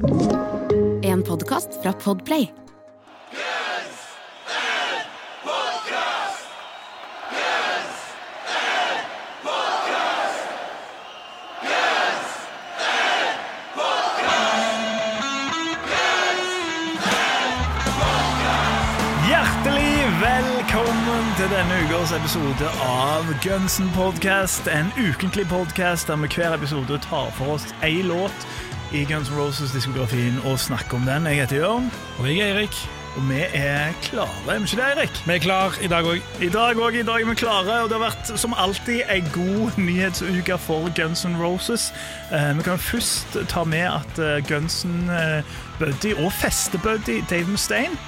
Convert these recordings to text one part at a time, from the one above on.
En podkast fra Podplay. Hjertelig velkommen til denne ukas episode av Gunsen Podcast. En ukentlig podcast der vi hver episode tar for oss ei låt i Guns N' Roses-diskografien og snakke om den. Jeg heter Jørn, Og jeg er Erik. og vi er klare. Er vi ikke det, Eirik? Vi er klar i dag òg. I dag òg, i dag er vi klare, og det har vært som alltid ei god nyhetsuke for Guns N' Roses. Eh, vi kan først ta med at eh, Gunsen eh, Buddy og festebuddy Dave Mustaine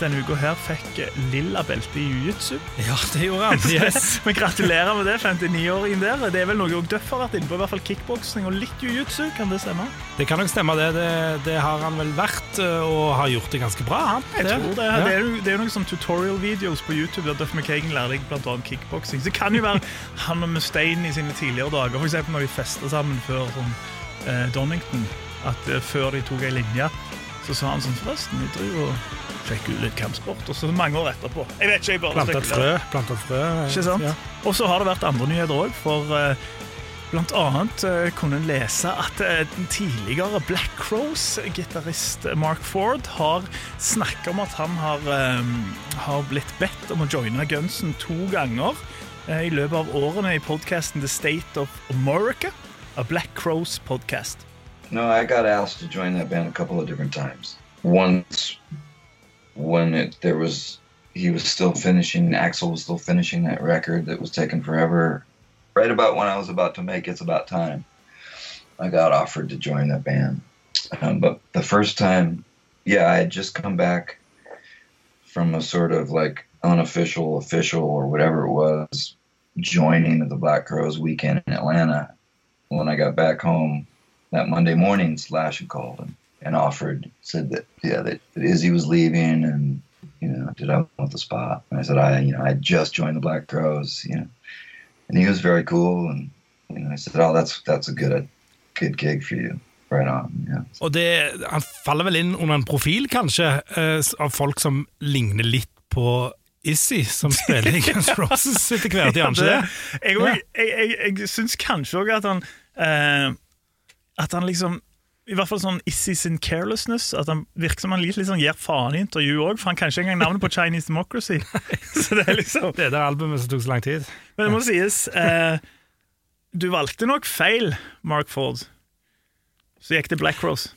denne uka her fikk lilla belte i jiu-jitsu. Ja, det gjorde han. Yes. Men gratulerer med det, 59-åringen der. Det er vel noe også Duff har vært inne på, i hvert fall kickboksing og litt jiu-jitsu. Kan det stemme? Det kan nok stemme, det. det. Det har han vel vært, og har gjort det ganske bra. han. Jeg tror det. Ja. Det er, jo- det er noen sånn tutorial-videos på YouTube der Duff McKagan lærer deg annet kickboksing. Så det kan jo være han og Mustaine i sine tidligere dager, for eksempel når de festa sammen før sånn, eh, Donington, at eh, før de tok ei linje, så sa han sånn Forresten, vi driver og sjekker ut litt kampsport. Og så mange år etterpå. Jeg vet ikke, jeg bare Plantet frø. Plantet frø. Ikke sant? Ja. Og så har det vært andre nyheter òg, for uh, blant annet uh, kunne en lese at uh, den tidligere Black Crows-gitarist Mark Ford har snakket om at han har, um, har blitt bedt om å joine Gunsen to ganger uh, i løpet av årene i podkasten The State of America, a Black Crows podcast. No, I got asked to join that band a couple of different times. Once, when it there was, he was still finishing. Axel was still finishing that record that was taking forever. Right about when I was about to make "It's About Time," I got offered to join that band. Um, but the first time, yeah, I had just come back from a sort of like unofficial, official, or whatever it was, joining the Black Crows weekend in Atlanta. When I got back home, that Monday morning, Slash had called him and offered, said that yeah, that, that Izzy was leaving, and you know, did I want the spot? And I said, I you know, I just joined the Black Crows, you know, and he was very cool, and you know, I said, oh, that's that's a good good gig for you, right on, yeah. Og det, han faller vel inn under en profil, kanskje, eh, av folk som ligner litt på Issy, som spiller i Guns Roses etter hvert, gjør han ikke det? Jeg, Ja. jeg, jeg, jeg, jeg syns kanskje òg at han eh, At han liksom i hvert fall sånn Issy sin carelessness. At han virker som han litt, litt sånn gir faen i intervju òg, for han kan ikke engang navnet på Chinese Democracy. Så det er liksom Det er det albumet som tok så lang tid. Men det må sies eh, Du valgte nok feil, Mark Ford. Så gikk det Black Rose.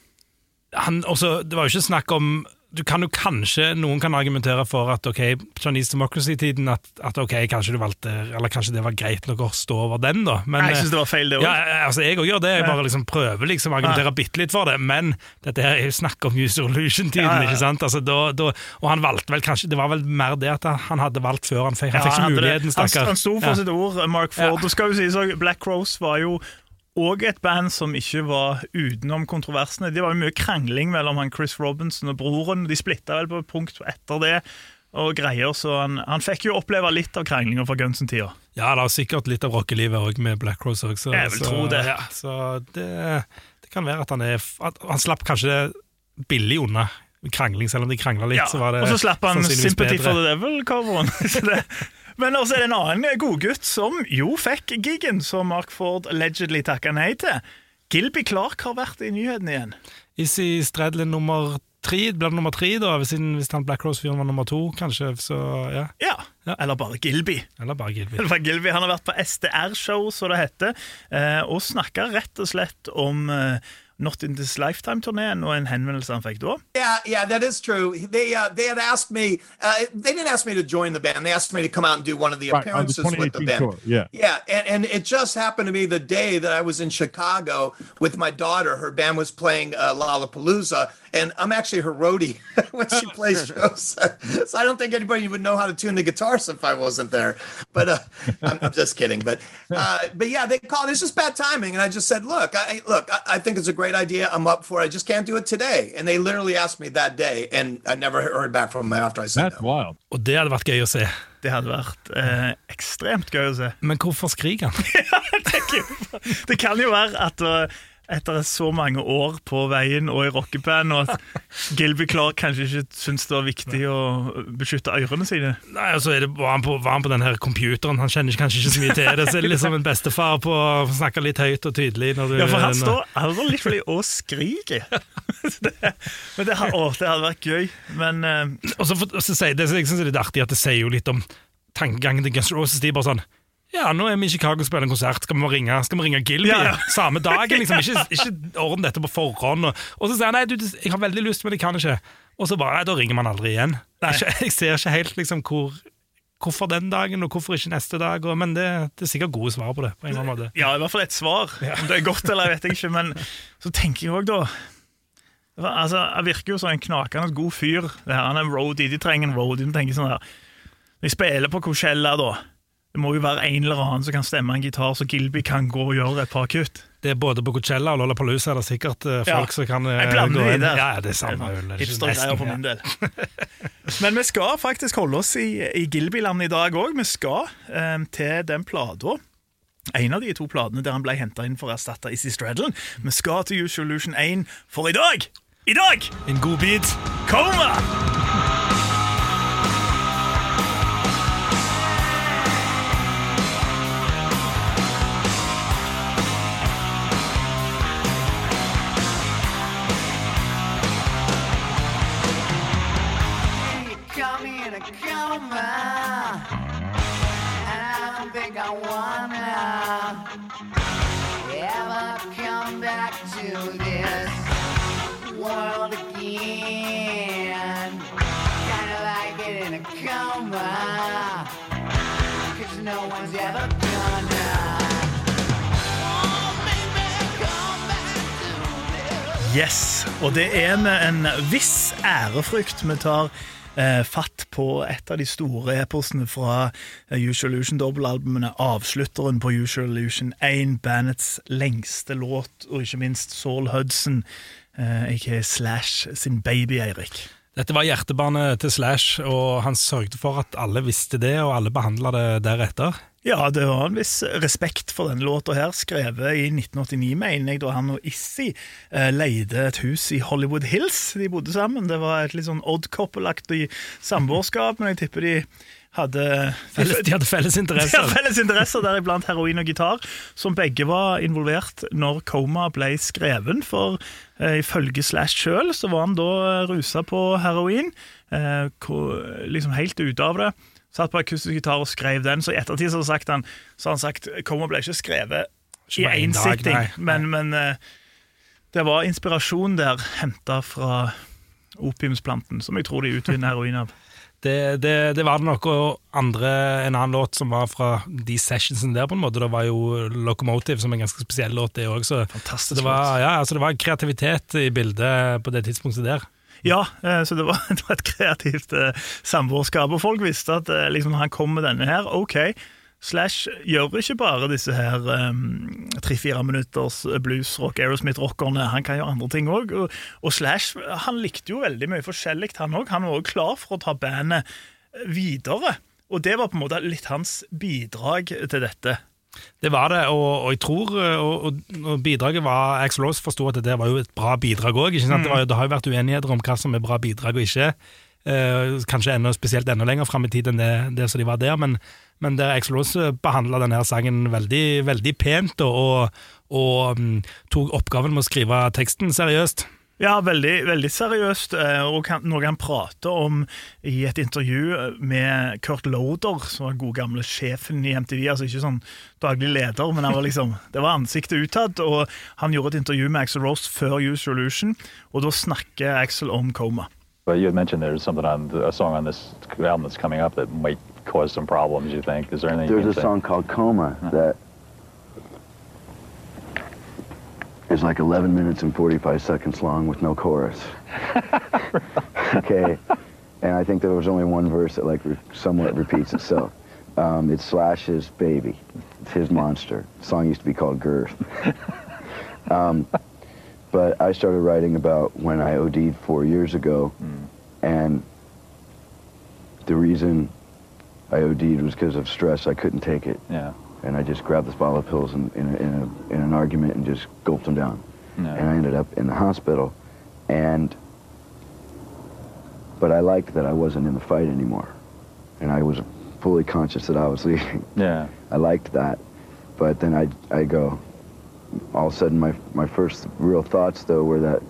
han, også, det var jo ikke snakk om du kan jo kanskje, Noen kan argumentere for at ok, Chinese Democracy-tiden at, at ok, kanskje du valgte Eller kanskje det var greit nok å stå over den, da. Men, jeg syns det var feil, det òg. ja, altså Jeg òg gjør det. Jeg bare liksom prøver liksom å argumentere bitte litt for det. Men dette her er jo snakk om User Illusion-tiden. Ja, ja, ja. ikke sant? Altså, da, da, og han valgte vel kanskje Det var vel mer det at han hadde valgt før han fikk, han fikk ikke han, muligheten, stakkar. han sto for Ja. sitt ord, Mark Ford. Ja. Og skal jo sies også, Black Rose var jo og et band som ikke var utenom kontroversene. Det var jo mye krangling mellom han Chris Robinson og broren. De splitta vel på et punkt etter det. Og greier, så han, han fikk jo oppleve litt av kranglinga fra Gunsen-tida. Ja, det er sikkert litt av rockelivet òg med Black Rose òg. Så, Jeg vil tro det. Ja, så det, det kan være at han er at Han slapp kanskje billig unna krangling, selv om de krangla litt. Ja, så var det og så slapp han 'Sympathy for the Devil'-coveren. Men også er det en annen godgutt som jo fikk gigen, som Mark Ford allegedly takka nei til. Gilby Clark har vært i nyhetene igjen. Issy Stradlin nummer tre, blant nummer tre, da, hvis han Black Rose-fyren var nummer to, kanskje. Så ja. Ja, Ja. Eller bare Gilby. Eller bare Gilby. Det var Gilby. Han har vært på SDR-show, som det heter, eh, og snakka rett og slett om eh, Not In This Lifetime-turneen og en henvendelse han fikk da. Yeah, yeah, that is true. They uh, they had asked me. Uh, they didn't ask me to join the band. They asked me to come out and do one of the Right, on the appearances with the band. tour, yeah. Yeah, and, and it just happened to be the day that I was in Chicago with my daughter. Her band was playing uh, Lollapalooza, and I'm actually her roadie when she plays shows. so I don't think anybody would know how to tune the guitars if I wasn't there. But uh, I'm, I'm just kidding. But uh, but yeah, they called. It's just bad timing, and I just said, look, I look, I, I think it's a great idea. I'm up for it. I just can't do it today. And they literally asked me that day, and I never heard back from them after I said That's no. wild. Og det hadde vært gøy å se. Det hadde vært eh, ekstremt gøy å se. Men hvorfor skriker han? det, kan jo, det kan jo være at eh, etter så mange år på veien og i rockeband, og at Gilby Clark kanskje ikke syntes det var viktig å beskytte ørene sine. Nei, altså det, var, han på, var han på den her computeren? Han kjenner kanskje ikke så mye til det. Så er det liksom en bestefar på å snakke litt høyt og tydelig. Du, Ja, for han står literally og skriker. det, men det, å, det hadde vært gøy. Men uh... Og så, så sier det, jeg syns det er litt artig at det sier jo litt om tankegangen til Guns Roses. De er bare sånn ja, nå er vi i Chicago og spiller en konsert. Skal vi ringe, skal vi ringe Gilby Ja, ja. samme dagen? Liksom. Ikke, ikke ordne dette på forhånd. Og, og så sier han nei, du, jeg har veldig lyst, men jeg kan ikke. Og så bare, nei, da ringer man aldri igjen. Nei. Jeg, jeg ser ikke helt liksom hvor Hvorfor den dagen, og hvorfor ikke neste dag? Og, men det, det er sikkert gode svar på det. på en eller annen måte. ja, i hvert fall et svar. Om det er godt eller vet jeg ikke. Men så tenker jeg òg, da altså, Han virker jo som en knakende god fyr. Det her, han er en roadie, De trenger en roadie. De tenker sånn her jeg spiller på Coachella, da Det må jo være en eller annen som kan stemme en gitar, så Gilby kan gå og gjøre et par kutt. Det er både på Coachella og Lollapalooza er det sikkert folk Ja. som kan eh, gå inn. Ja, det er samme øl. er Hipstergreier for min del. Men vi skal faktisk holde oss i, i Gilby-land i dag òg. Vi skal um, til den plata. En av de to platene der han ble henta inn for å erstatte Issy Straddlen. Vi skal til Usual Solution 1 for i dag! I dag! En god bit. Coma! Yes, og det er med en viss ærefrykt vi tar eh, fatt på et av de store eposene fra eh, Usual Illusion dobbeltalbumene, avslutteren på Usual Illusion 1, bandets lengste låt, og ikke minst Saul Hudson, eh, aka Slash sin baby, Eirik. Dette var hjertebarnet til Slash, og han sørget for at alle visste det, og alle behandla det deretter. Ja, det var en viss respekt for denne låta her, skrevet i 1989, mener jeg, da han og Issi eh, leide et hus i Hollywood Hills. De bodde sammen. Det var et litt sånn odd couple-aktig samboerskap, men jeg tipper de hadde Felles, de hadde felles De hadde interesser. felles interesser, deriblant heroin og gitar, som begge var involvert når Coma ble skreven. For eh, ifølge Slash sjøl så var han da eh, rusa på heroin, eh, liksom helt ute av det. Satt på akustisk gitar og skrev den, så i ettertid så har sagt han, så han sagt Coma ble ikke skrevet Ikke i en én sitting, men, men eh, det var inspirasjon der henta fra opiumsplanten, som jeg tror de utvinner heroin av. Det, det, det var det nok, andre, en annen låt som var fra de sessionsene der, på en måte, det var jo Locomotive, som er en ganske spesiell låt, det òg. Så Fantastisk det var, ja, altså det var kreativitet i bildet på det tidspunktet der. Ja, eh, så det var, det var et kreativt eh, samboerskap. Og folk visste at eh, liksom, han kom med denne her, ok, Slash gjør ikke bare disse her tre-fire minutters bluesrock, Aerosmith-rockerne, han kan gjøre andre ting òg. Og, og Slash han likte jo veldig mye forskjellig, han òg. Han var òg klar for å ta bandet videre. Og det var på en måte litt hans bidrag til dette. Det var det, og, og jeg tror og, og, bidraget var Axl Rose forsto at det var jo et bra bidrag òg. Det, det har jo vært uenigheter om hva som er bra bidrag og ikke. Eh, kanskje enda, spesielt enda lenger fram i tid enn det, det som de var der, men, men der Axl Rose behandla denne sangen veldig, veldig pent, og, og, og mm, tok oppgaven med å skrive teksten seriøst. Ja, veldig, veldig seriøst, eh, og noe han prater om i et intervju med Kurt Loder, som var god gamle sjefen i MTV, altså ikke sånn daglig leder, men han var liksom, det var ansiktet utad, og han gjorde et intervju med Axel Rose før Use Solution, og da snakker Axel om Coma. Well, you had mentioned there's something on a song on this album that's coming up that might cause some problems. You think? Is there anything? There's a say? song called Coma that is like 11 minutes and 45 seconds long with no chorus. okay, and I think there was only one verse that like re- somewhat repeats itself. Um, it's Slash's baby. It's his monster. The song used to be called Girth. um, but I started writing about when I OD'd four years ago, and the reason I OD'd was because of stress. I couldn't take it Yeah. and I just grabbed this bottle of pills in, in, a, in, a, in an argument and just gulped them down. No. and I ended up in the hospital. And but I liked that I wasn't in the fight anymore, and I was fully conscious that I was leaving. Yeah. I liked that, but then I I go. All of a sudden, my my first real thoughts though were that,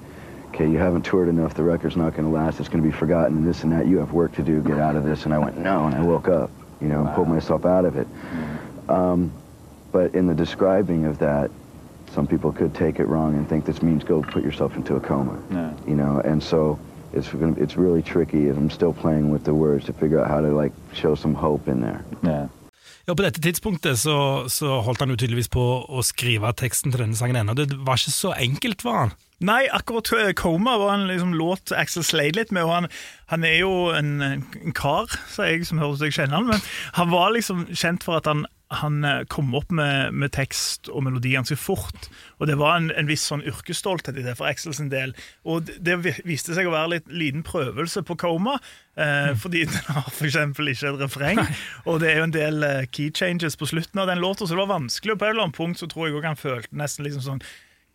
okay, you haven't toured enough. The record's not going to last. It's going to be forgotten, and this and that. You have work to do. Get out of this. And I went no, and I woke up, you know, and pulled myself out of it. Um, but in the describing of that, some people could take it wrong and think this means go put yourself into a coma No. you know and so it's it's really tricky and i'm still playing with the words to figure out how to like show some hope in there Yeah. Ja, På dette tidspunktet så, så holdt han jo tydeligvis på å skrive teksten til denne sangen ennå. Det var ikke så enkelt for han. Nei, akkurat eh, Coma var en liksom, låt Axel sleit litt med. og Han, han er jo en, en kar, sier jeg, som høres ut jeg kjenner han, men han var liksom kjent for at han, han eh, kom opp med, med tekst og melodi ganske fort. Og det var en, en viss sånn yrkesstolthet i det for Axel sin del. Og det, det viste seg å være litt liten prøvelse på Coma, eh, fordi den har f.eks. ikke et refreng. Og det er jo en del eh, key changes på slutten av den låta, så det var vanskelig. Og på et eller annet punkt så tror jeg også han følte nesten liksom sånn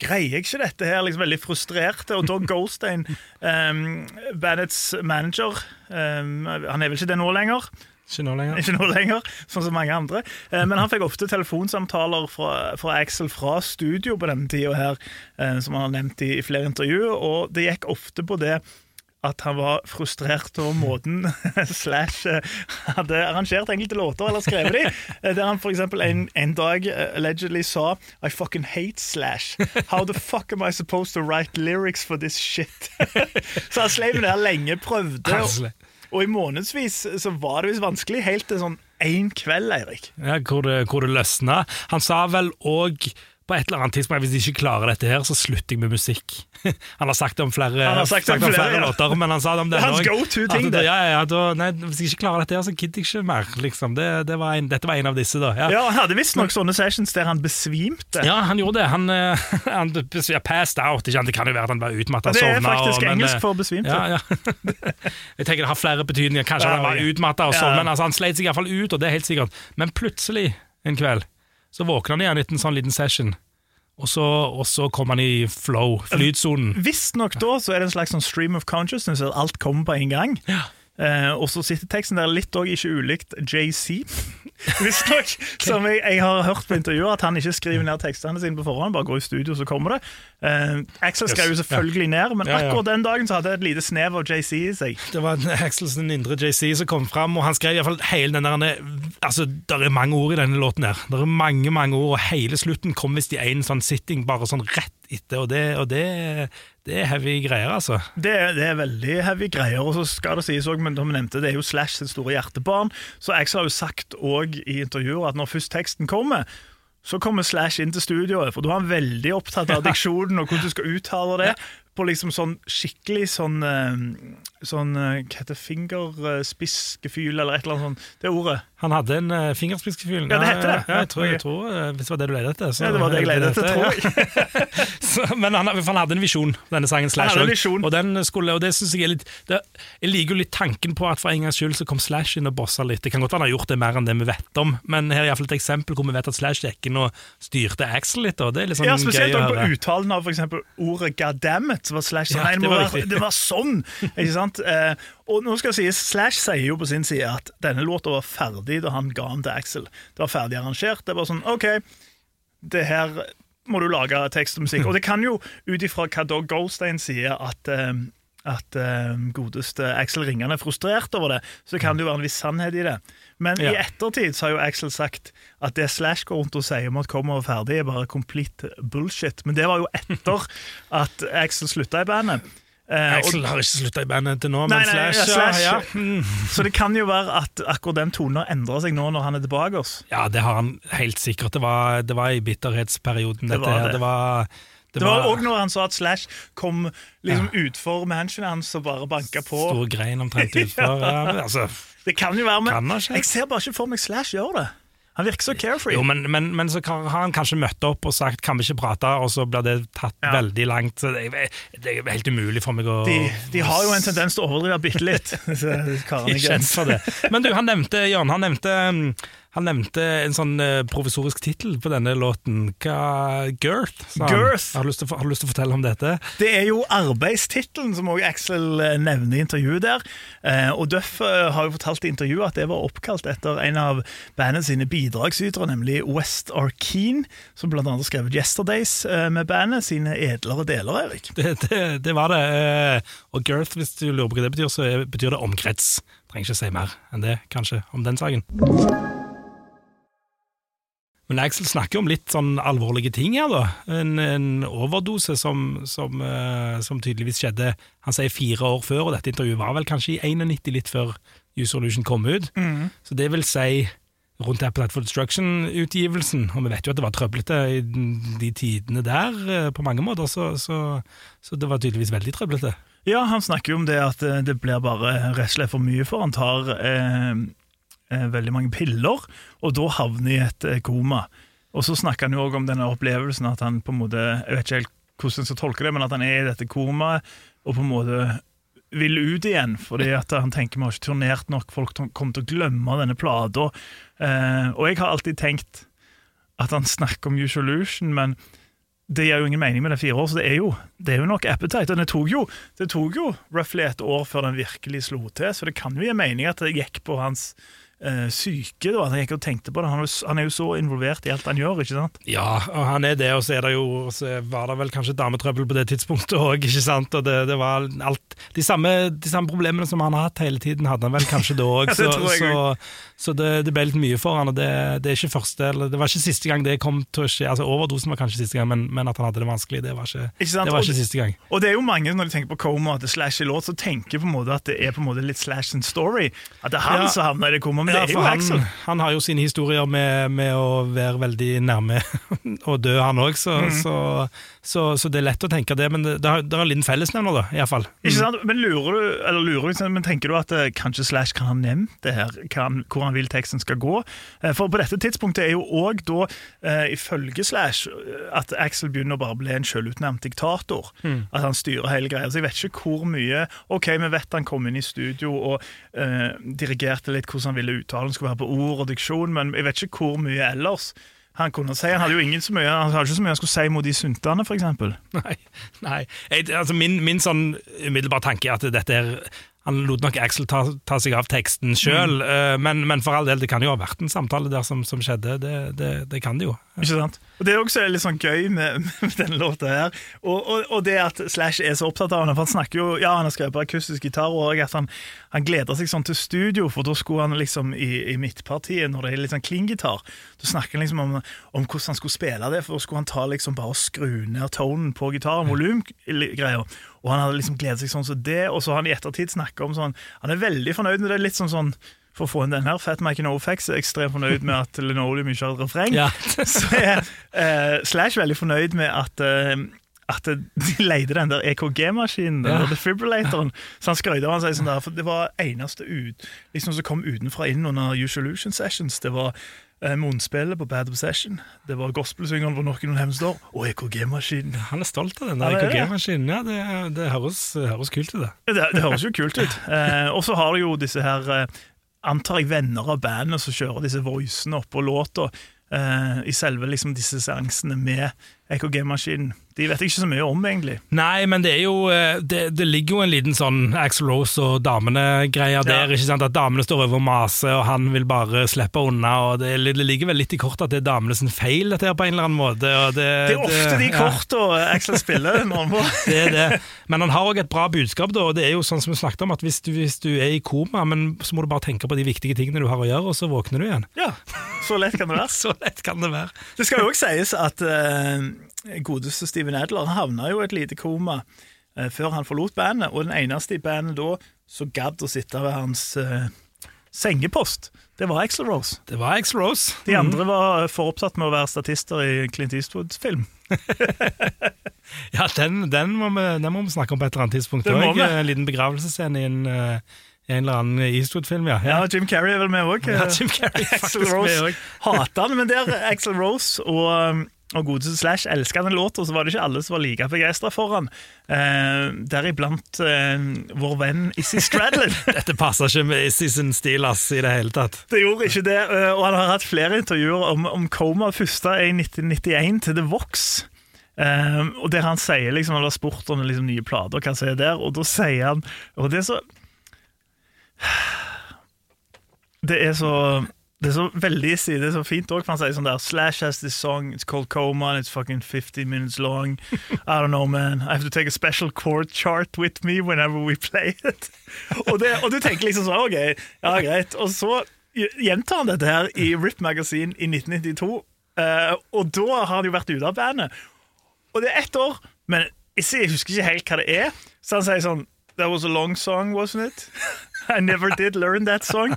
Greier jeg ikke dette her? Liksom veldig frustrert. Og Dog Goldstein, um, Bandits manager um, Han er vel ikke det nå lenger? Ikke nå lenger. Ikke nå lenger, sånn som mange andre. Eh, Men han fikk ofte telefonsamtaler fra, fra Axel fra studio på denne tida her, eh, som han har nevnt i, i flere intervjuer, og det gikk ofte på det at han var frustrert over måten Slash eh, hadde arrangert enkelte låter eller skrevet de. eh, Der han eksempel en, en dag eh, allegedly sa I fucking hate Slash. How the fuck am I supposed to write lyrics for this shit? Så han sleiv der lenge, prøvde. Og, og i månedsvis så var det visst vanskelig, helt til sånn én kveld, Eirik. Ja, hvor, det, hvor det løsna. Han sa vel òg på et eller annet tidspunkt hvis jeg ikke klarer dette her, så slutter jeg med musikk. Han har sagt om flere, Han sagt om flere, flere ja. låter, men han sa det om denne det. Ja, ja, ja, hvis jeg ikke klarer dette her, så gidder jeg ikke mer. Liksom. Det, det var en, dette var en av disse, da. Ja. Ja, Han hadde visstnok sånne sessions der han besvimte. Ja, han gjorde det. Han, eh, han passed out. Ikke? Det kan jo være at han var utmatta Det er faktisk og- men, engelsk eh, for besvimte. Ja, ja. Jeg tenker det har flere betydninger. Kanskje han var ok. utmatta, og sånn, men altså, han sleit seg iallfall ut, og det er helt sikkert. Men plutselig en kveld så våkner han igjen etter en sånn liten session, og så, og så kom han i flow, flytsonen. Visstnok da så er det en slags sånn stream of consciousness, at alt kommer på en gang. Eh, og så sitter teksten der litt òg ikke ulikt JC. Visstnok, som jeg, jeg har hørt på intervjuer, at han ikke skriver ned tekstene sine på forhånd, bare går i studio, så kommer det. Eh, Axel skrev jo selvfølgelig ned, men Ja, ja. akkurat den dagen så hadde jeg et lite snev av JC i seg. Det var Axelsen indre JC som kom fram, og han skrev i hvert fall hele den der Altså, det er mange ord i denne låten her. Det er mange, mange ord, og hele slutten kom visst i én sånn sitting, bare sånn rett etter, og det, og det, det er heavy greier, altså. Det, det er veldig heavy greier, og så skal det sies også, men som nevnte, det er jo Slash sitt store hjertebarn, så Axel har jo sagt også i intervjuer at når først teksten kommer, så kommer Slash inn til studioet, for da er han veldig opptatt av diksjonen og hvordan du skal uttale det, på liksom sånn skikkelig sånn, eh, sånn eh, hva heter fingerspissgefyl, eller et eller annet sånt, det ordet. Han hadde en uh, fingerspissgefyl. Ja, det heter det. Ja, jeg tror, jeg tror, eh, hvis det var det du lette etter. så- Ja, det var det jeg lette etter, tror jeg. så, men han, han hadde en visjon, denne sangen Slash. visjon. Og, den skulle, og det synes jeg er litt det, Jeg liker jo litt tanken på at for en gangs skyld så kom Slash inn og bossa litt. Det kan godt være han har gjort det mer enn det vi vet om, men her er iallfall et eksempel hvor vi vet at Slash gikk inn og styrte Axel litt. Og det er litt sånn Ja, spesielt gøy å på uttalen av eksempel ordet 'goddammit'. Var Slash sånn, Ja, det var det var sånn! Ikke sant? Eh, og nå skal det sies, Slash sier jo på sin side at denne låta var ferdig da han ga den til Axel. Det var ferdig arrangert. Det var sånn OK, det her må du lage tekst og musikk. Og det kan jo, ut ifra hva Dog Goldstein sier, at eh, at eh, godeste Axel Ringan er frustrert over det, så kan det jo være en viss sannhet i det. Men i ettertid så har jo Axel sagt at det Slash går rundt og sier om at kommer ferdig, er bare complete bullshit. Men det var jo etter at Axel slutta i bandet. Eh, Axel har ikke slutta i bandet til nå, Nei, men nei, Slash, ja, Slash. ja, ja. Mm. Så det kan jo være at akkurat den tonen har endra seg nå når han er tilbake oss. Ja, det har han helt sikkert. Det var, det var i bitterhetsperioden, dette var her. det. Det var, Det var òg når han sa at Slash kom liksom utfor mansionet hans og bare banka på. Stor grein omtrent utfor. ja, altså, Det kan jo være, men jeg ser bare ikke for meg Slash gjøre det. Han virker så carefree. jo, men, men, men så har han kanskje møtt opp og sagt 'kan vi ikke prate', og så blir det tatt Ja. veldig langt. Så det, er, det er helt umulig for meg å de, de har jo en tendens til å overdrive bitte litt. karene bli kjent for det. Men du, han nevnte, Jørn, han nevnte, mm, Han nevnte en sånn eh, provisorisk tittel på denne låten. Hva Girth? sa. Girth. Har du, lyst til, å- fortelle om dette? Det er jo arbeidstittelen som også Axel eh, nevner i intervjuet der. Eh, og Duff har jo fortalt i intervjuet at det var oppkalt etter en av bandet sine bidragsytere, nemlig West Arkeen, som annet har skrevet Yesterdays med bandet sine edlere deler, Erik. Det, det, det var det. Og girth, hvis du lurer på hva det betyr, så betyr det omkrets. Trenger ikke si mer enn det, kanskje, om den saken. Men Axel snakker om litt sånn alvorlige ting her, da. En, en overdose som, som, uh, som tydeligvis skjedde Han sier fire år før, og dette intervjuet var vel kanskje i 91, litt før Use Solution kom ut. Så det vil si rundt Appetite for Destruction-utgivelsen. Og vi vet jo at det var trøblete i de tidene der, uh, på mange måter, så, så, så det var tydeligvis veldig trøblete. Ja, han snakker jo om det at eh, det blir bare rett og slett for mye for han tar eh, eh, veldig mange piller, og da havner i et eh, koma. Og så snakker han jo også om denne opplevelsen at han på en måte, jeg vet ikke helt hvordan jeg skal tolke det, men at han er i dette komaet og på en måte vil ut igjen, fordi at han tenker vi har ikke turnert nok, folk kommer til å glemme denne plata. Eh, og jeg har alltid tenkt at han snakker om Usolution, men det gir jo ingen mening med det fire år, så det er jo, det er jo nok Appetite. Og det tok jo det tok jo roughly et år før den virkelig slo til, så det kan jo gi mening at det gikk på hans eh, syke. da, gikk og tenkte på det. Han han er jo så involvert i alt han gjør, ikke sant? Ja, og han er det, og så er det jo så var det vel kanskje dametrøbbel på det tidspunktet òg, ikke det, det var alt de samme, de samme problemene som han har hatt hele tiden, hadde han vel kanskje da òg. Ja, så jeg så, så det, det ble litt mye for han, og det, det er ikke første eller Det var ikke siste gang det kom til å skje. Altså Overdosen var kanskje siste gang, men, men at han hadde det vanskelig, det var ikke, Ikke sant? det var ikke siste gang. Og det er jo mange når de tenker på Coma er Slash i låt, så tenker på en måte at det er på en måte litt Slash sin story. At det er han Ja. som havner i det koma, men Ja, det er jo han, Axel. han har jo sine historier med, med å være veldig nærme å dø, han òg, så, Mm. så, så, så det er lett å tenke det. Men det, det, har, er en liten fellesnevner, da, iallfall. Ikke sant? Men lurer du, eller lurer du, men tenker du at eh, kanskje Slash kan ha nevnt det her, kan, hvor han vil teksten skal gå? Eh, For på dette tidspunktet er jo òg da, eh, ifølge Slash, eh, at Axel begynner å bare bli en selvutnevnt diktator. At han styrer hele greia. Så jeg vet ikke hvor mye Ok, vi vet han kom inn i studio og eh, dirigerte litt hvordan han ville uttalen skulle være på ord og diksjon, men jeg vet ikke hvor mye ellers. Han kunne si, han hadde jo ingen så mye Han hadde ikke så mye han skulle si mot de suntene, f.eks. Nei. nei. Jeg, altså min, min sånn umiddelbare tanke er at dette er han lot nok Axel ta, ta seg av teksten sjøl, men, men for all del, det kan jo ha vært en samtale der som, som skjedde. Det, det, det kan det jo. Ikke sant? Og Det er også litt sånn gøy med, med denne låta her. Og, og, og det at Slash er så opptatt av henne. For han snakker jo, ja, han har skrevet akustisk gitar, og at han, han gleder seg sånn til studio, for da skulle han liksom i, i midtpartiet, når det er litt sånn klinggitar, da snakker han liksom om, om hvordan han skulle spille det, for da skulle han ta liksom bare skru ned tonen på gitaren, volumgreier. Og han hadde liksom gledet seg sånn som det, og så har han i ettertid snakket om sånn Han er veldig fornøyd med det, litt sånn sånn for å få inn den her, Fat Mike and Facts er ekstremt fornøyd med at Linoleum ikke har et refreng. Ja. så er eh, Slash veldig fornøyd med at eh, at de leide den der EKG-maskinen, den Ja. der defibrillatoren. Så han skrøt av han seg sånn der, for det var eneste ut, liksom som kom utenfra inn under Usolution Sessions. Det var munnspillet på Bad Obsession, det var gospelsyngeren på Noen Hemsdor, og EKG-maskinen. Han er stolt av den der er. EKG-maskinen. Ja, det, det høres, høres kult ut, det. Det, det høres jo kult ut. Eh, og så har du jo disse her eh, Antar jeg venner av bandet som kjører disse voicene oppå låta. Eh, I selve liksom disse seansene med EKG-maskinen. De vet jeg ikke så mye om, egentlig. Nei, men det er jo eh, Det, det ligger jo en liten sånn Axel Rose og damene-greia der. ikke sant? At damene står over og maser, og han vil bare slippe unna. og Det, det ligger vel litt i kortet at det er damene sin feil, dette her på en eller annen måte. Det, Det er ofte de ja, kortene Axel spiller. noen på. det er det. Men han har òg et bra budskap, da, og det er jo sånn som vi snakket om, at hvis du, hvis du er i koma, men så må du bare tenke på de viktige tingene du har å gjøre, og så våkner du igjen. Ja, Så lett kan det være. Så lett kan det være. Det skal jo også sies at eh, godeste Steven Adler han havna jo i et lite koma eh, før han forlot bandet, og den eneste i bandet da som gadd å sitte ved hans eh, sengepost, det var Axel Rose. Det var Axel Rose. De andre var for opptatt med å være statister i Clint Eastwood-film. Ja, den, den, må vi, den må vi snakke om på et eller annet tidspunkt. Vi. En liten begravelsesscene i en, eh, en eller annen Eastwood-film, ja. Ja, Jim Carrey er vel med òg. Ja, Jim Carrey er Axel Rose hater han, men det er Axel Rose og um, og godeste Slash elska den låta, så var det ikke alle som var like begeistra for han. Eh, Deriblant eh, vår venn Issy Stradlin. Dette passer ikke med Issy sin stil ass, i det hele tatt. Det gjorde ikke det, eh, og han har hatt flere intervjuer om, om Coma. Første er i 1991 til The Vox. Eh, og der han sier liksom, Han har spurt om liksom, nye plater, hva som er der, og da sier han Og det er så Det er så det er så veldig si, det er så fint òg, for han sier sånn der Slash has this song, it's called Coma, and it's fucking 50 minutes long. I don't know, man. I have to take a special chord chart with me whenever we play it. Og, det, og du tenker liksom sånn, OK, ja greit. Og så gjentar han dette her i Rip Magazine i 1992, uh, og da har han jo vært ute av bandet. Og det er ett år, men jeg husker ikke helt hva det er. Så han sier sånn That was a long song, wasn't it? I never did learn that song.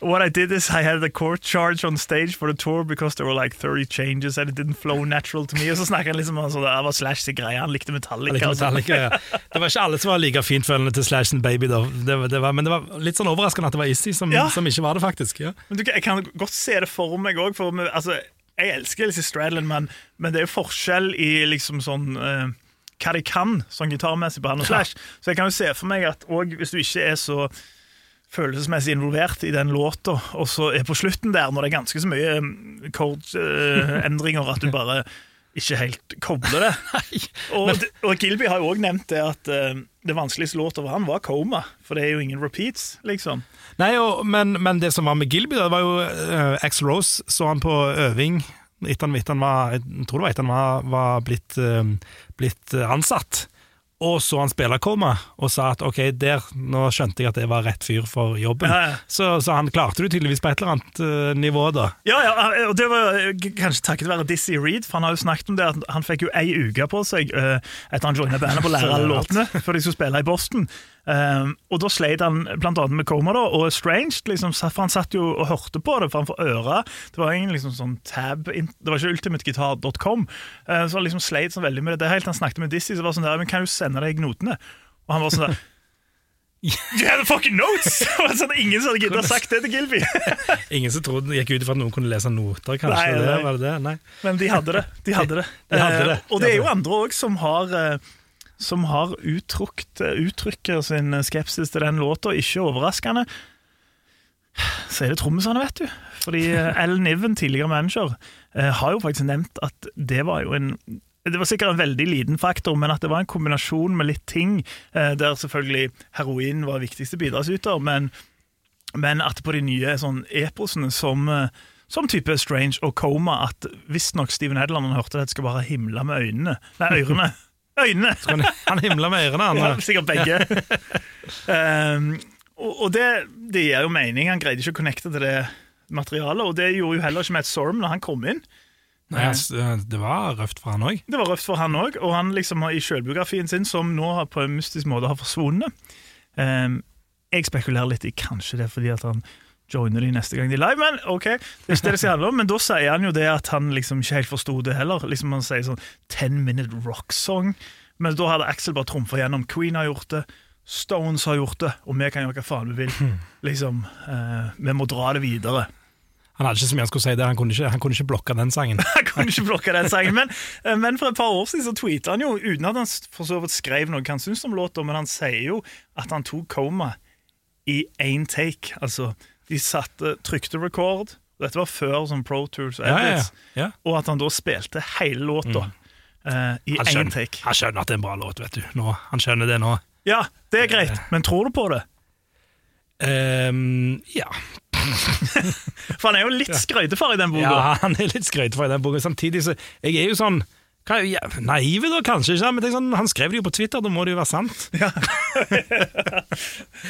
What I did is I had a court charge on stage for the tour because there were like 30 changes and it didn't flow natural to me. Og så snakker han liksom om sånn, det var Slash sin greie, han likte Metallica. Og sånn. Metallica ja. Det var ikke alle som var like fintfølende til Slash and Baby, da. Det, det var, men det var litt sånn overraskende at det var Issy som, Ja. som ikke var det, faktisk. Ja. Men du, jeg kan godt se det for meg òg. Altså, jeg elsker Lizzie Stradlin, men, men det er jo forskjell i liksom sånn uh, hva de kan sånn gitarmessig på han og Slash. Så jeg kan jo se for meg at òg hvis du ikke er så følelsesmessig involvert i den låta, og så er på slutten der, når det er ganske så mye mm, chord-endringer, at du bare ikke helt kobler det. Og, og Gilby har jo òg nevnt det at uh, det vanskeligste låta for han var Coma, for det er jo ingen repeats, liksom. Nei, og, men, men det som var med Gilby, det var jo uh, Axl Rose så han på øving etter han, etter han var, jeg tror det var etter han var, var blitt, uh, blitt ansatt. Og så han spille Coma og sa at ok, der, nå skjønte jeg at det var rett fyr for jobben. Ja, ja. Så, så han klarte du tydeligvis på et eller annet uh, nivå, da. Ja, ja, og det var eh, kanskje takket være Dizzie Reed, for han har jo snakket om det at han fikk jo ei uke på seg uh, etter han joina bandet på å lære alle låtene før de skulle spille i Boston. Um, og da sleit han annet med Coma da, og Strange, liksom, for han satt jo og hørte på det framfor øra. Det var ingen liksom sånn tab, det var ikke ultimateguitar.com, uh, så han liksom sleit sånn veldig med det. Det helt han snakket med Dizzie, så var det sånn der, men kan du sende deg notene? Og han var sånn der You have the fucking notes! Det sånn, ingen som hadde giddet å sagt det til Gilby. Ingen som trodde gikk ut ifra at noen kunne lese noter, kanskje? Nei, det, nei. var det det? Nei. Men de hadde det. De hadde det. De hadde det. Eh, og det er jo andre òg som har eh, som har uttrykt, uttrykker sin skepsis til den låta, ikke overraskende. Så er det trommisene, vet du. Fordi eh, Niven, tidligere manager, eh, har jo faktisk nevnt at det var jo en det var sikkert en veldig liten faktor, men at det var en kombinasjon med litt ting, eh, der selvfølgelig heroin var viktigste bidragsyter, men, men at på de nye sånn eposene som, eh, som type Strange og Coma, at visstnok Steven Hedland han hørte det, skal bare himle med øynene. Nei, ørene. Øynene! Han, han himla med ørene, han. Ja, sikkert begge. um, og og det, det gir jo mening. Han greide ikke å connecte til det materialet, og det gjorde jo heller ikke Matt Sorum når han kom inn. Nei, det var røft for han òg. Det var røft for han òg, og han liksom har i sjølbiografien sin, som nå har på en mystisk måte har forsvunnet um, Jeg spekulerer litt i kanskje det er fordi at han joiner de neste gang de er live, men ok, det er ikke det det skal handle om. Men da sier han jo det at han liksom ikke helt forsto det heller. Liksom Han sier sånn 'ten minute rock song, men da hadde Axel bare trumfa gjennom. Queen har gjort det. Stones har gjort det, og vi kan gjøre hva faen vi vil. Liksom, eh, Vi må dra det videre. Han hadde ikke så mye han skulle si det, han kunne ikke, han kunne ikke blokke den sangen. han kunne ikke blokke den sangen, men, eh, men for et par år siden så tweetet han jo, uten at han for så vidt skrev noe han syntes om låta, men han sier jo at han tok Coma i én take. Altså, de satte, trykte record, dette var før sånn Pro Tours og Ja, ja, ja. Ja. og at han da spilte hele låta eh, i Han, én take. han skjønner at det er en bra låt, vet du. Nå, han skjønner det nå. Ja, det er greit, men tror du på det? Um, ja. For han er jo litt skrøytefar i den boka. ja, han er litt skrøytefar i den boka. Samtidig så Jeg er jo sånn ja, Naive, da, kanskje ikke, men tenk sånn, han skrev det jo på Twitter, da må det jo være sant.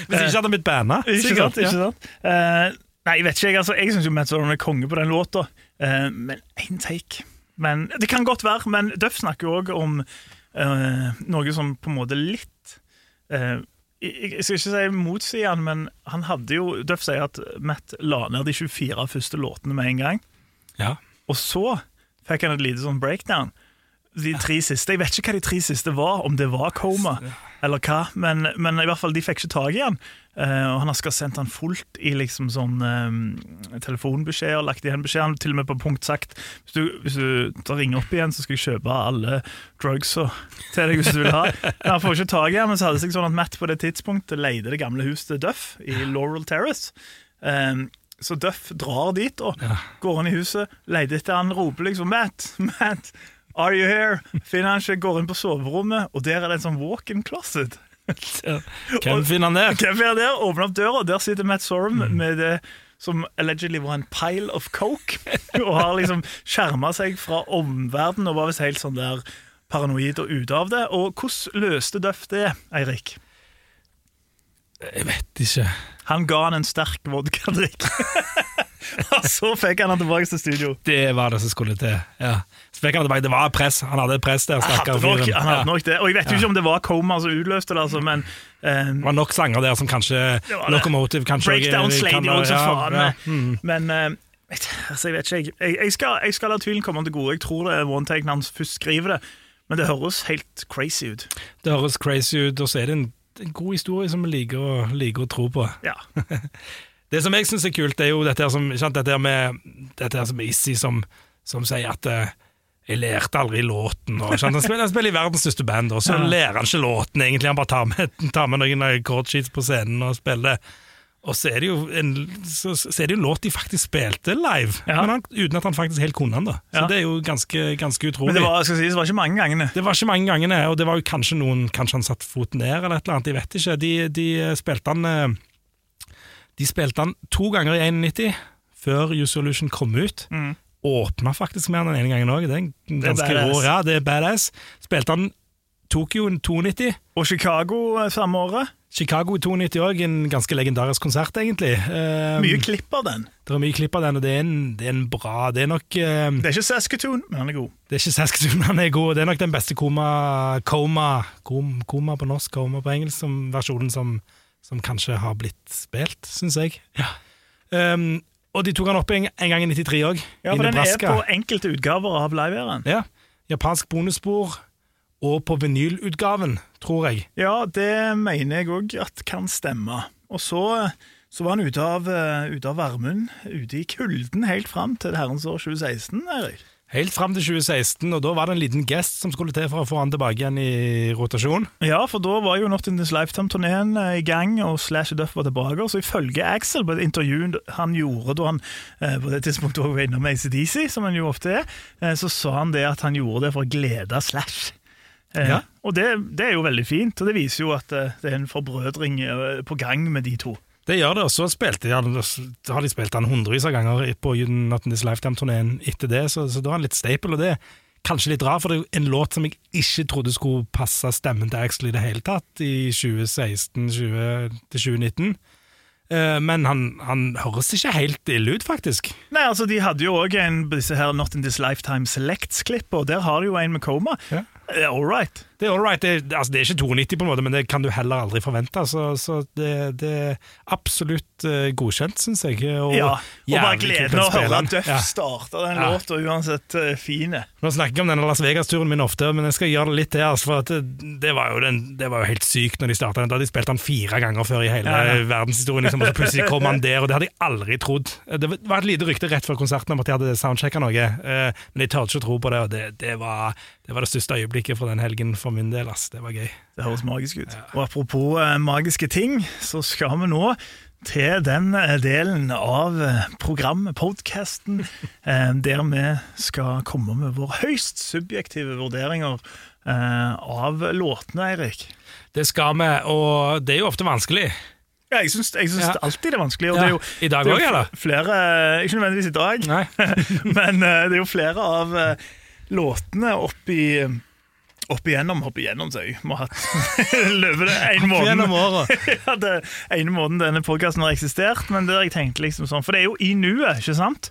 Hvis ikke hadde han blitt banna. Ikke sant? Ikke sant? Uh, nei, jeg vet ikke. Jeg, altså, jeg syns Matt Sorum er konge på den låta, uh, men én take men, Det kan godt være, men Duff snakker jo òg om uh, noe som på en måte litt uh, jeg skal ikke si motsi han, men han hadde jo Duff sier at Matt la ned de 24 første låtene med en gang. Ja. Og så fikk han et lite sånn breakdown. De tre siste. Jeg vet ikke hva de tre siste var, om det var Coma eller hva, men, men i hvert fall de fikk ikke tak i han. Uh, og han har skal ha sendt han fullt i liksom sånn telefonbeskjed, telefonbeskjeder, lagt igjen beskjed. Han har til og med på punkt sagt hvis du, hvis du tar ringer opp igjen, så skal jeg kjøpe alle drugsa til deg hvis du vil ha. Men han får ikke tak i han, men så hadde det seg sånn at Matt på det tidspunktet leide det gamle huset til Duff i Laurel Terrace. Um, så Duff drar dit og går inn i huset, leter etter han, roper liksom 'Matt, Matt, are you here?' Finner han ikke, går inn på soverommet, og der er det en sånn walk-in closet. Hvem finner han der? Hvem er der? Åpner opp døra, og der sitter Matt Sorum med det som allegedly var en pile of coke, og har liksom skjerma seg fra omverdenen og var visst helt sånn der paranoid og ute av det. Og hvordan løste Duff det, Eirik? Jeg vet ikke. Han ga han en sterk vodkadrikk. og så fikk han han tilbake til studio. Det var det som skulle til. Ja. Så fikk han tilbake. Det var press. Han hadde press der. Han hadde nok, han hadde Ja. nok det. Og jeg vet jo ikke om det var Coma som utløste det, altså, men um, Det var nok sanger der som kanskje. Locomotive kanskje Breakdown jo også ja, faen ja. Mm. Men um, altså, jeg vet ikke, jeg, jeg, skal, jeg skal la tvilen komme til gode. Jeg tror det er one take når han først skriver det, men det høres helt crazy ut. Det høres crazy ut, og så er det en, en god historie som vi liker liker å tro på. Ja. Det som jeg syns er kult, det er jo dette, her som, sant, dette her med dette her som Issy som, som sier at uh, jeg lærte aldri låten. Og, han, spiller, han spiller i verdens største band, og så Ja. lærer han ikke låten, egentlig. Han bare tar med, tar med noen chordsheets på scenen og spiller. Og så er det jo en, så, så er det jo en låt de faktisk spilte live, Ja. men han, uten at han faktisk helt kunne den. da. Så Ja. det er jo ganske, ganske utrolig. Men det var, sies, det var ikke mange gangene. Det var ikke mange gangene, og det var jo kanskje noen Kanskje han satte foten ned, eller et eller annet, jeg vet ikke. De, de spilte han eh, De spilte han to ganger i 91, før You Solution kom ut. Mm. Åpna faktisk med han den ene gangen òg, det er en ganske badass. rå Ja, det er badass. Spilte han Tokyo i 92, Og Chicago eh, samme året. Chicago i 92 òg, en ganske legendarisk konsert, egentlig. Um, Mye klipp av den. Det er mye klipp av den, og det er en, det er en bra Det er nok um, Det er ikke Saskatoon, men han er god. Det er ikke Saskatoon han er god. Det er nok den beste koma, koma, kom, koma på norsk, koma på engelsk, som versjonen som, som kanskje har blitt spilt, syns jeg. Um, og de tok han opp en, en gang i 93 òg, Ja, for den er på enkelte utgaver av liveæren. Ja, Japansk bonusspor, og på vinylutgaven, tror jeg. Ja, det mener jeg òg at kan stemme. Og så, så var han ute av, eh, ute av varmen, ute i kulden, helt fram til herrens år 2016, Erik. Helt fram til 2016, og da var det en liten gest som skulle til for å få han tilbake igjen i rotasjon. Ja, for da var jo Not In This Lifetime-turneen eh, i gang, og Slash Duff var tilbake. Så ifølge Axel, på et intervju han gjorde da han eh, på det tidspunktet var innom ACDC, som han jo ofte er, så sa han det at han gjorde det for å glede Slash. Eh, Ja. Og det, det er jo veldig fint, og det viser jo at eh, det er en forbrødring eh, på gang med de to. Det gjør det, og så spilte de, da har de spilt han hundrevis av ganger på Not In This Lifetime-turneen etter det, så, så da er han litt staple, og det er kanskje litt rart, for det er jo en låt som jeg ikke trodde skulle passe stemmen til Axel i det hele tatt i 2016 20, til 2019. Eh, Men han, han høres ikke helt ille ut, faktisk. Nei, altså De hadde jo òg en disse her Not In This Lifetime Selects-klipp, og der har de jo en med Coma. Ja. Det er all right. Det er all right, det, altså, det er ikke 92 på en måte, men det kan du heller aldri forvente. Så, så det, det er absolutt eh, godkjent, syns jeg. Og Ja, og bare gleden av å høre. Duff Ja. starte den Ja. låta, uansett uh, fine. Nå snakker jeg om denne Las Vegas-turen min ofte, men jeg skal gjøre det litt til. Altså, for det, det, var jo den, det var jo helt sykt når de starta den. Da hadde de spilt den fire ganger før i hele Ja, verdenshistorien, liksom, og så plutselig kom han der, og det hadde jeg aldri trodd. Det var et lite rykte rett før konserten om at de hadde soundchecka noe, eh, men jeg tør ikke å tro på det, og det, det, var, det var det største øyeblikket fra den helgen for min del. ass. Det var gøy. Det høres magisk ut. Og apropos eh, magiske ting, så skal vi nå til den eh, delen av eh, programmet, podkasten, der vi skal komme med våre høyst subjektive vurderinger eh, av låtene, Eirik. Det skal vi, og det er jo ofte vanskelig. Ja, jeg syns, jeg syns Ja. alltid det er vanskelig. Og Ja, det er jo, i dag jo eller? Flere, ikke nødvendigvis i dag, men det er jo flere av låtene i opp igjennom, hopp igjennom seg. Vi har hatt løpet en måned. Gjennom året. ja, det ene måneden denne podkasten har eksistert, men det har jeg tenkt liksom sånn For det er jo i nuet, ikke sant?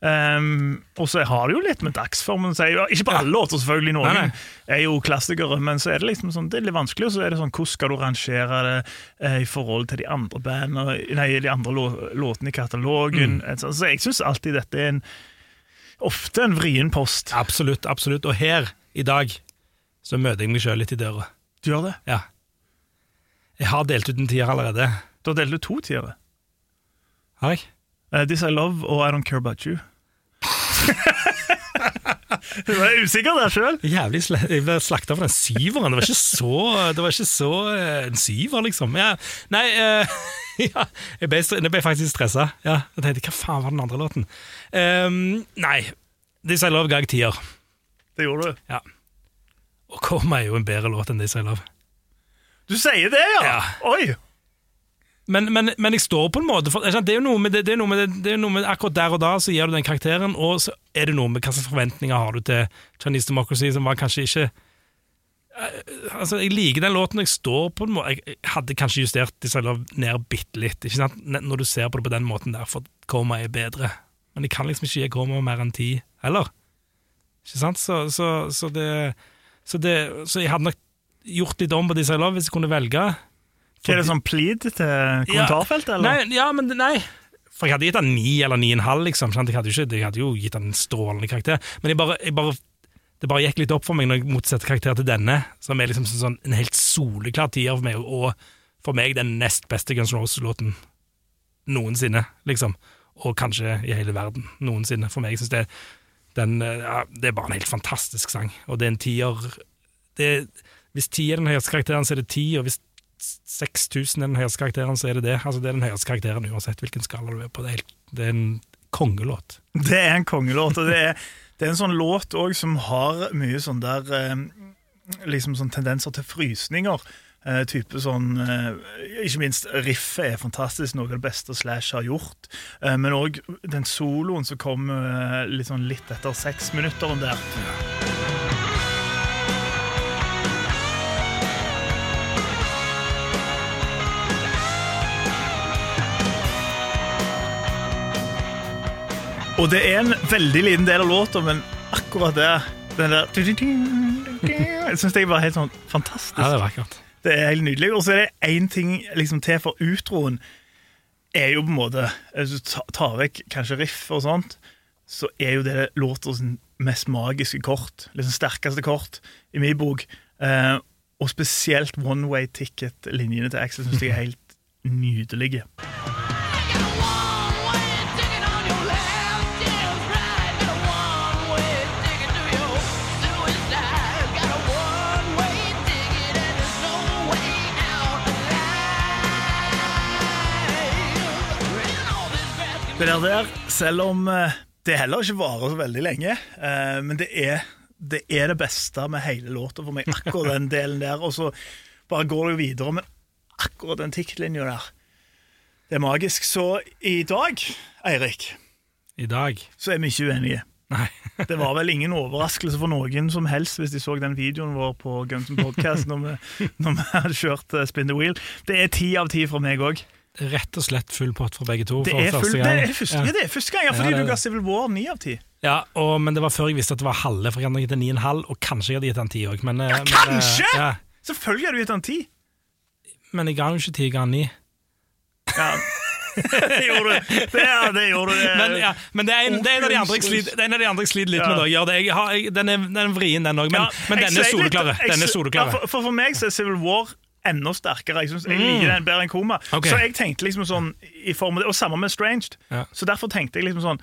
Um, og så har det jo litt med dagsformen å. Ja, Ikke på alle låter, selvfølgelig. Noen Nei, nei. er jo klassikere, men så er det liksom sånn, det er litt vanskelig. Og så er det sånn, hvordan skal du rangere det eh, i forhold til de andre bandene, nei, de andre lå, låtene i katalogen? Mm. Så jeg syns alltid dette er en ofte en vrien post. Absolutt, absolutt. Og her i dag, så møter jeg meg sjøl litt i døra. Du gjør det? Ja. Jeg har delt ut en tier allerede. Du har delt ut to tiere. Har jeg? Uh, This I Love og I Don't Care About You. du var usikker der sjøl. Jævlig Jeg ble slakta for den syveren. Det var ikke så, det var ikke så eh, en syver, liksom. Ja. Nei, eh, ja, jeg ble, jeg ble faktisk stressa. Ja, jeg tenkte, hva faen var den andre låten? Um, nei, This I Love ga jeg tier. Det gjorde du. Ja. Og Koma er jo en bedre låt enn This I Love. Du sier det, ja? Ja. Oi! Men, men, men jeg står på en måte for, Det er jo noe med, det, det noe med, det, det noe med Akkurat der og da så gir du den karakteren, og så er det noe med hva slags forventninger har du til Chinese Democracy, som var kanskje ikke Altså, Jeg liker den låten, jeg står på en måte Jeg hadde kanskje justert Love ned bitte litt, ikke sant? Når du ser på det på den måten der, for Koma er bedre. Men jeg kan liksom ikke gi Koma mer enn ti heller. Ikke sant? Så, så, så det så, det, så jeg hadde nok gjort litt om på I Love hvis jeg kunne velge. Er det sånn plead til kommentarfeltet, eller? Nei, ja, men nei. For jeg hadde gitt den ni eller ni og en halv, liksom. Jeg hadde, ikke, jeg hadde jo gitt den en strålende karakter. Men jeg bare, jeg bare, det bare gikk litt opp for meg når jeg motsetter karakter til denne, som er liksom sånn, en helt soleklar tier for meg, og for meg den nest beste Guns N' Roses-låten noensinne, liksom. Og kanskje i hele verden noensinne. For meg synes det, den, ja, det er bare en helt fantastisk sang, og det er en tier det, Hvis ti er den høyeste karakteren, så er det ti, og hvis 6000 er den høyeste karakteren, så er det det. Altså, det er den høyeste karakteren uansett hvilken skala du er på. Det er, helt, det er en kongelåt. Det er en kongelåt, og det er, det er en sånn låt òg som har mye sånn der eh, Liksom sånn tendenser til frysninger. Eh, type sånn eh, Ikke minst riffet er fantastisk, noe av det beste Slash har gjort. Men òg den soloen som kommer eh, litt, sånn litt etter seks minutter der. Og det er en veldig liten del av låta, men akkurat der den der Jeg syns det var helt sånn fantastisk. Ja, det er vakkert. Det er helt nydelig. Og så er det én ting liksom, til for utroen. Er jo på en måte Hvis du tar vekk kanskje riff og sånt, så er jo det låtas mest magiske kort. Liksom sterkeste kort i min bok. Eh, og spesielt One Way Ticket-linjene til Axel syns jeg er helt nydelige. Det der, der selv om eh, det heller ikke varer så veldig lenge, eh, men det er, det er det beste med hele låta for meg, akkurat den delen der. Og så bare går det jo videre, men akkurat den tikklinja der, det er magisk. Så i dag, Eirik, I dag. så er vi ikke uenige. Nei. Det var vel ingen overraskelse for noen som helst hvis de så den videoen vår på Guns N' Podcast når vi, når vi hadde kjørt eh, Spin the Wheel. Det er ti av ti fra meg òg. Rett og slett full pott for begge to. Det, er full- det er første, Ja. ja, det er første gang, ja, fordi Ja, det du ga. Civil War ni av ti. Ja, og, men det var før jeg visste at det var halve, for jeg hadde gitt den ni og kanskje jeg hadde gitt den 10 òg. Men, eh, men, eh, Kanskje! Ja, Selvfølgelig har du gitt han ti. men jeg ga den jo ikke 10, jeg ga den 9. Ja. det gjorde du. Det, ja, det gjorde du. Men, ja, men det, er en, det, er en av de andre jeg sliter, er en litt Ja. med. Ja, det, jeg har, jeg, den, er, den er vrien, den òg, men, Ja, men Den er Ja, for, for, for meg så er Civil War enda sterkere. Jeg, synes, jeg liker den bedre enn Koma. Okay. Så jeg tenkte liksom sånn i form av det, Og samme med Stranged. Ja. Så derfor tenkte jeg liksom sånn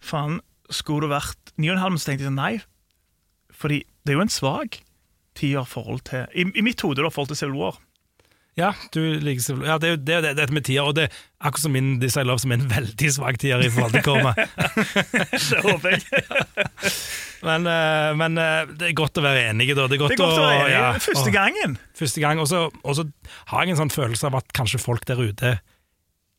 Faen, skulle det vært 9,5, men så tenkte jeg sånn nei. Fordi det er jo en svak tier forhold til I, i mitt hode da, forhold til Civil War. Ja, du liker Civil Ja, det er jo det, det, dette med tier, og det er akkurat som min I Love, som er en veldig svak tier i forhold til Koma. Det håper jeg. Men, eh, men eh, det er godt å være enige, da. Det er godt, Det er godt å være enige. ja, Første å- gangen. Første gang. Og så har jeg en sånn følelse av at kanskje folk der ute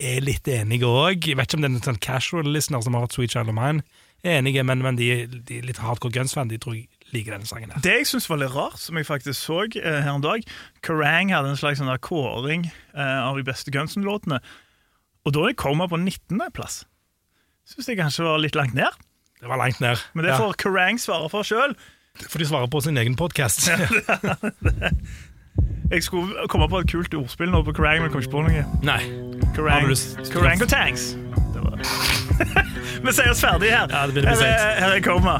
er litt enige òg. Jeg vet ikke om det er en sånn casual listener som har hatt Sweet Child of Mine, er enige, men, men de, de litt hardcore Guns-fan, de tror jeg liker denne sangen. her. Det jeg syns var litt rart, som jeg faktisk så eh, her en dag Kerrang hadde en slags sånn kåring eh, av de beste Gunsen-låtene. Og da er Coma på 19.-plass. Syns jeg kanskje var litt langt ned. Det var langt ned. Men det Ja, får Kerrang svare for sjøl. For de svarer på sin egen podkast. Jeg skulle komme på et kult ordspill nå på Kerrang, men jeg kom ikke på noe. Nei. Kerrang, Kerrang og Tanks. Det var... Vi sier oss ferdig her. Ja, det blir det her, er, her er Coma.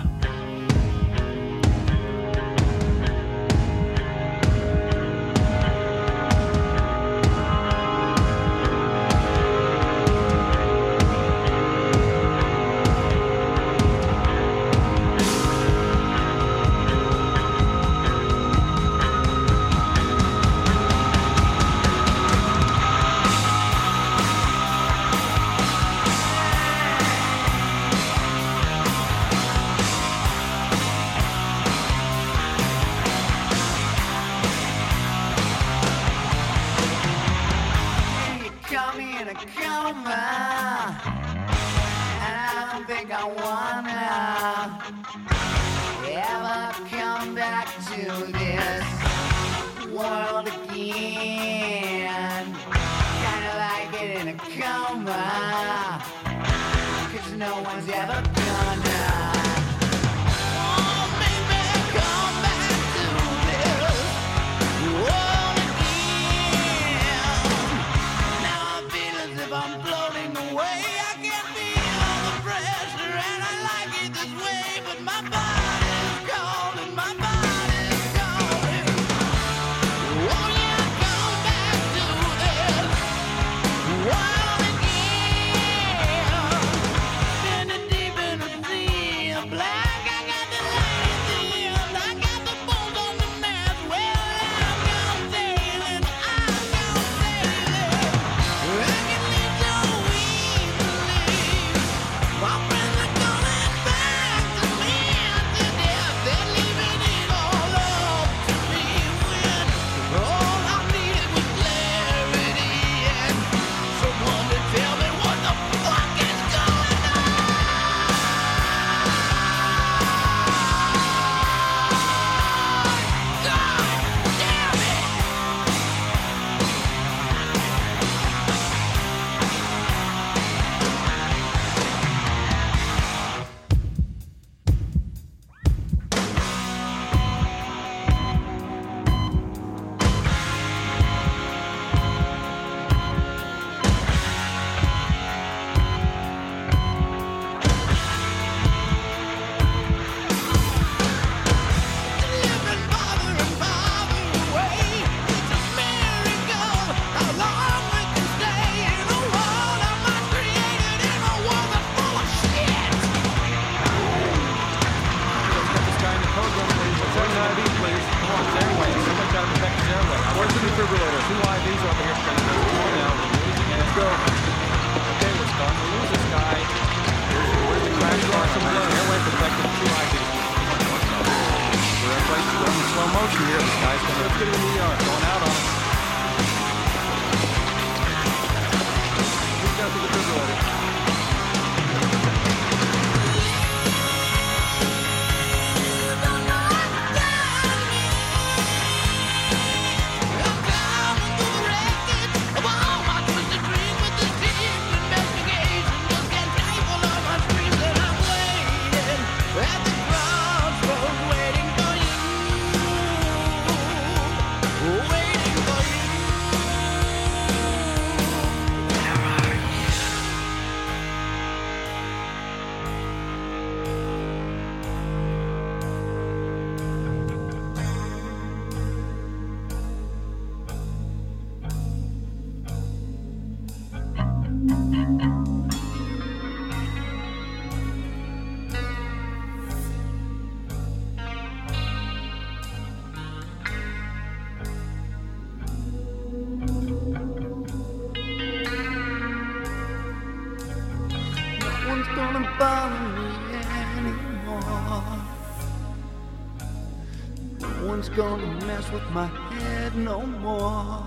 gonna mess with my head no more.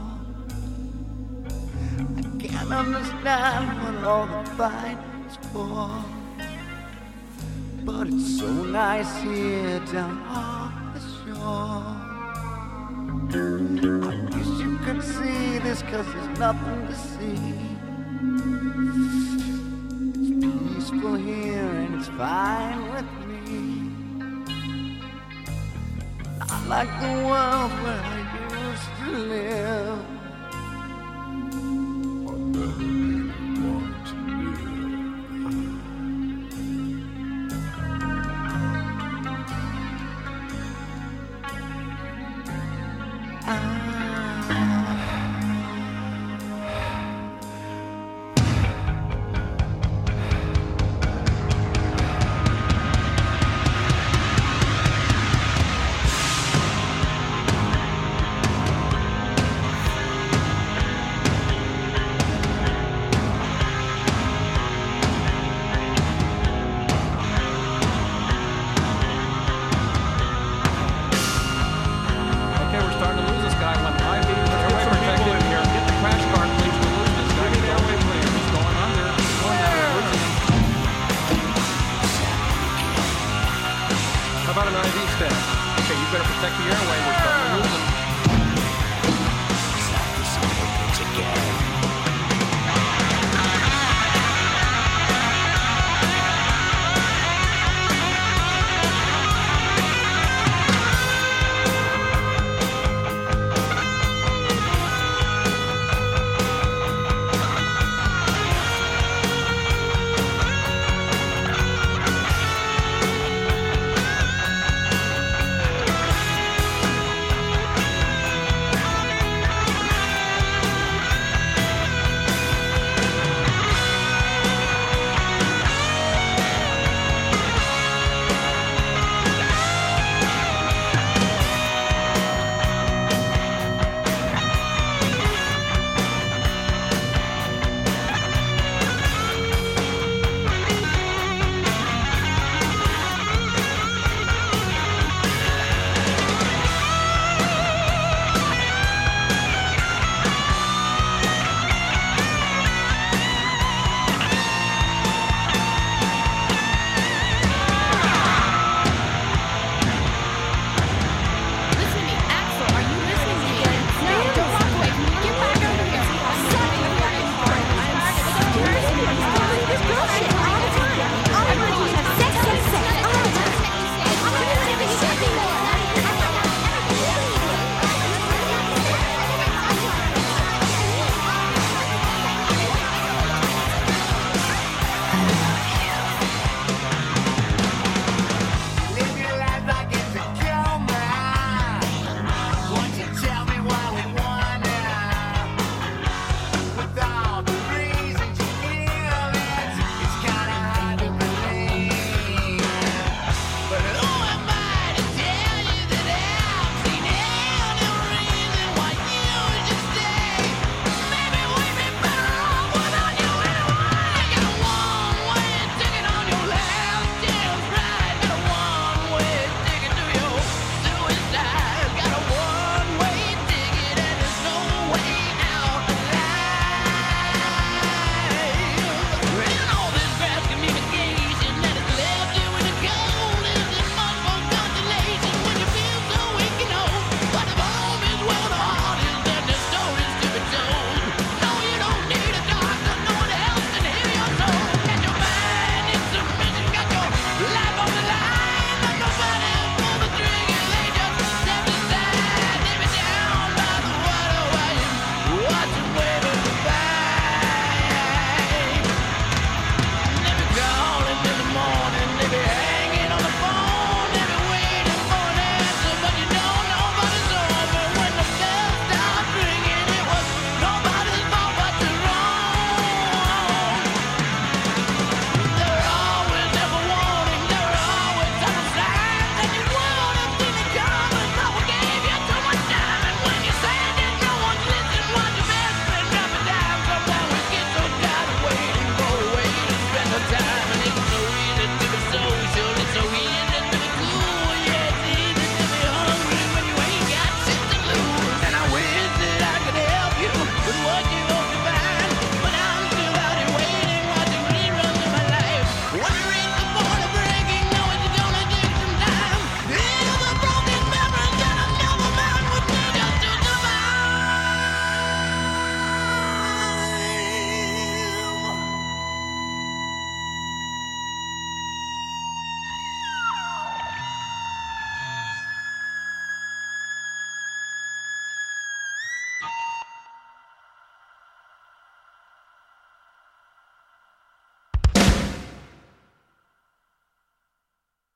I can't understand what all the fight is for. But it's so nice here down off the shore. I wish you could see this, cause there's nothing to see. It's peaceful here and it's fine with me like the world where I used to live.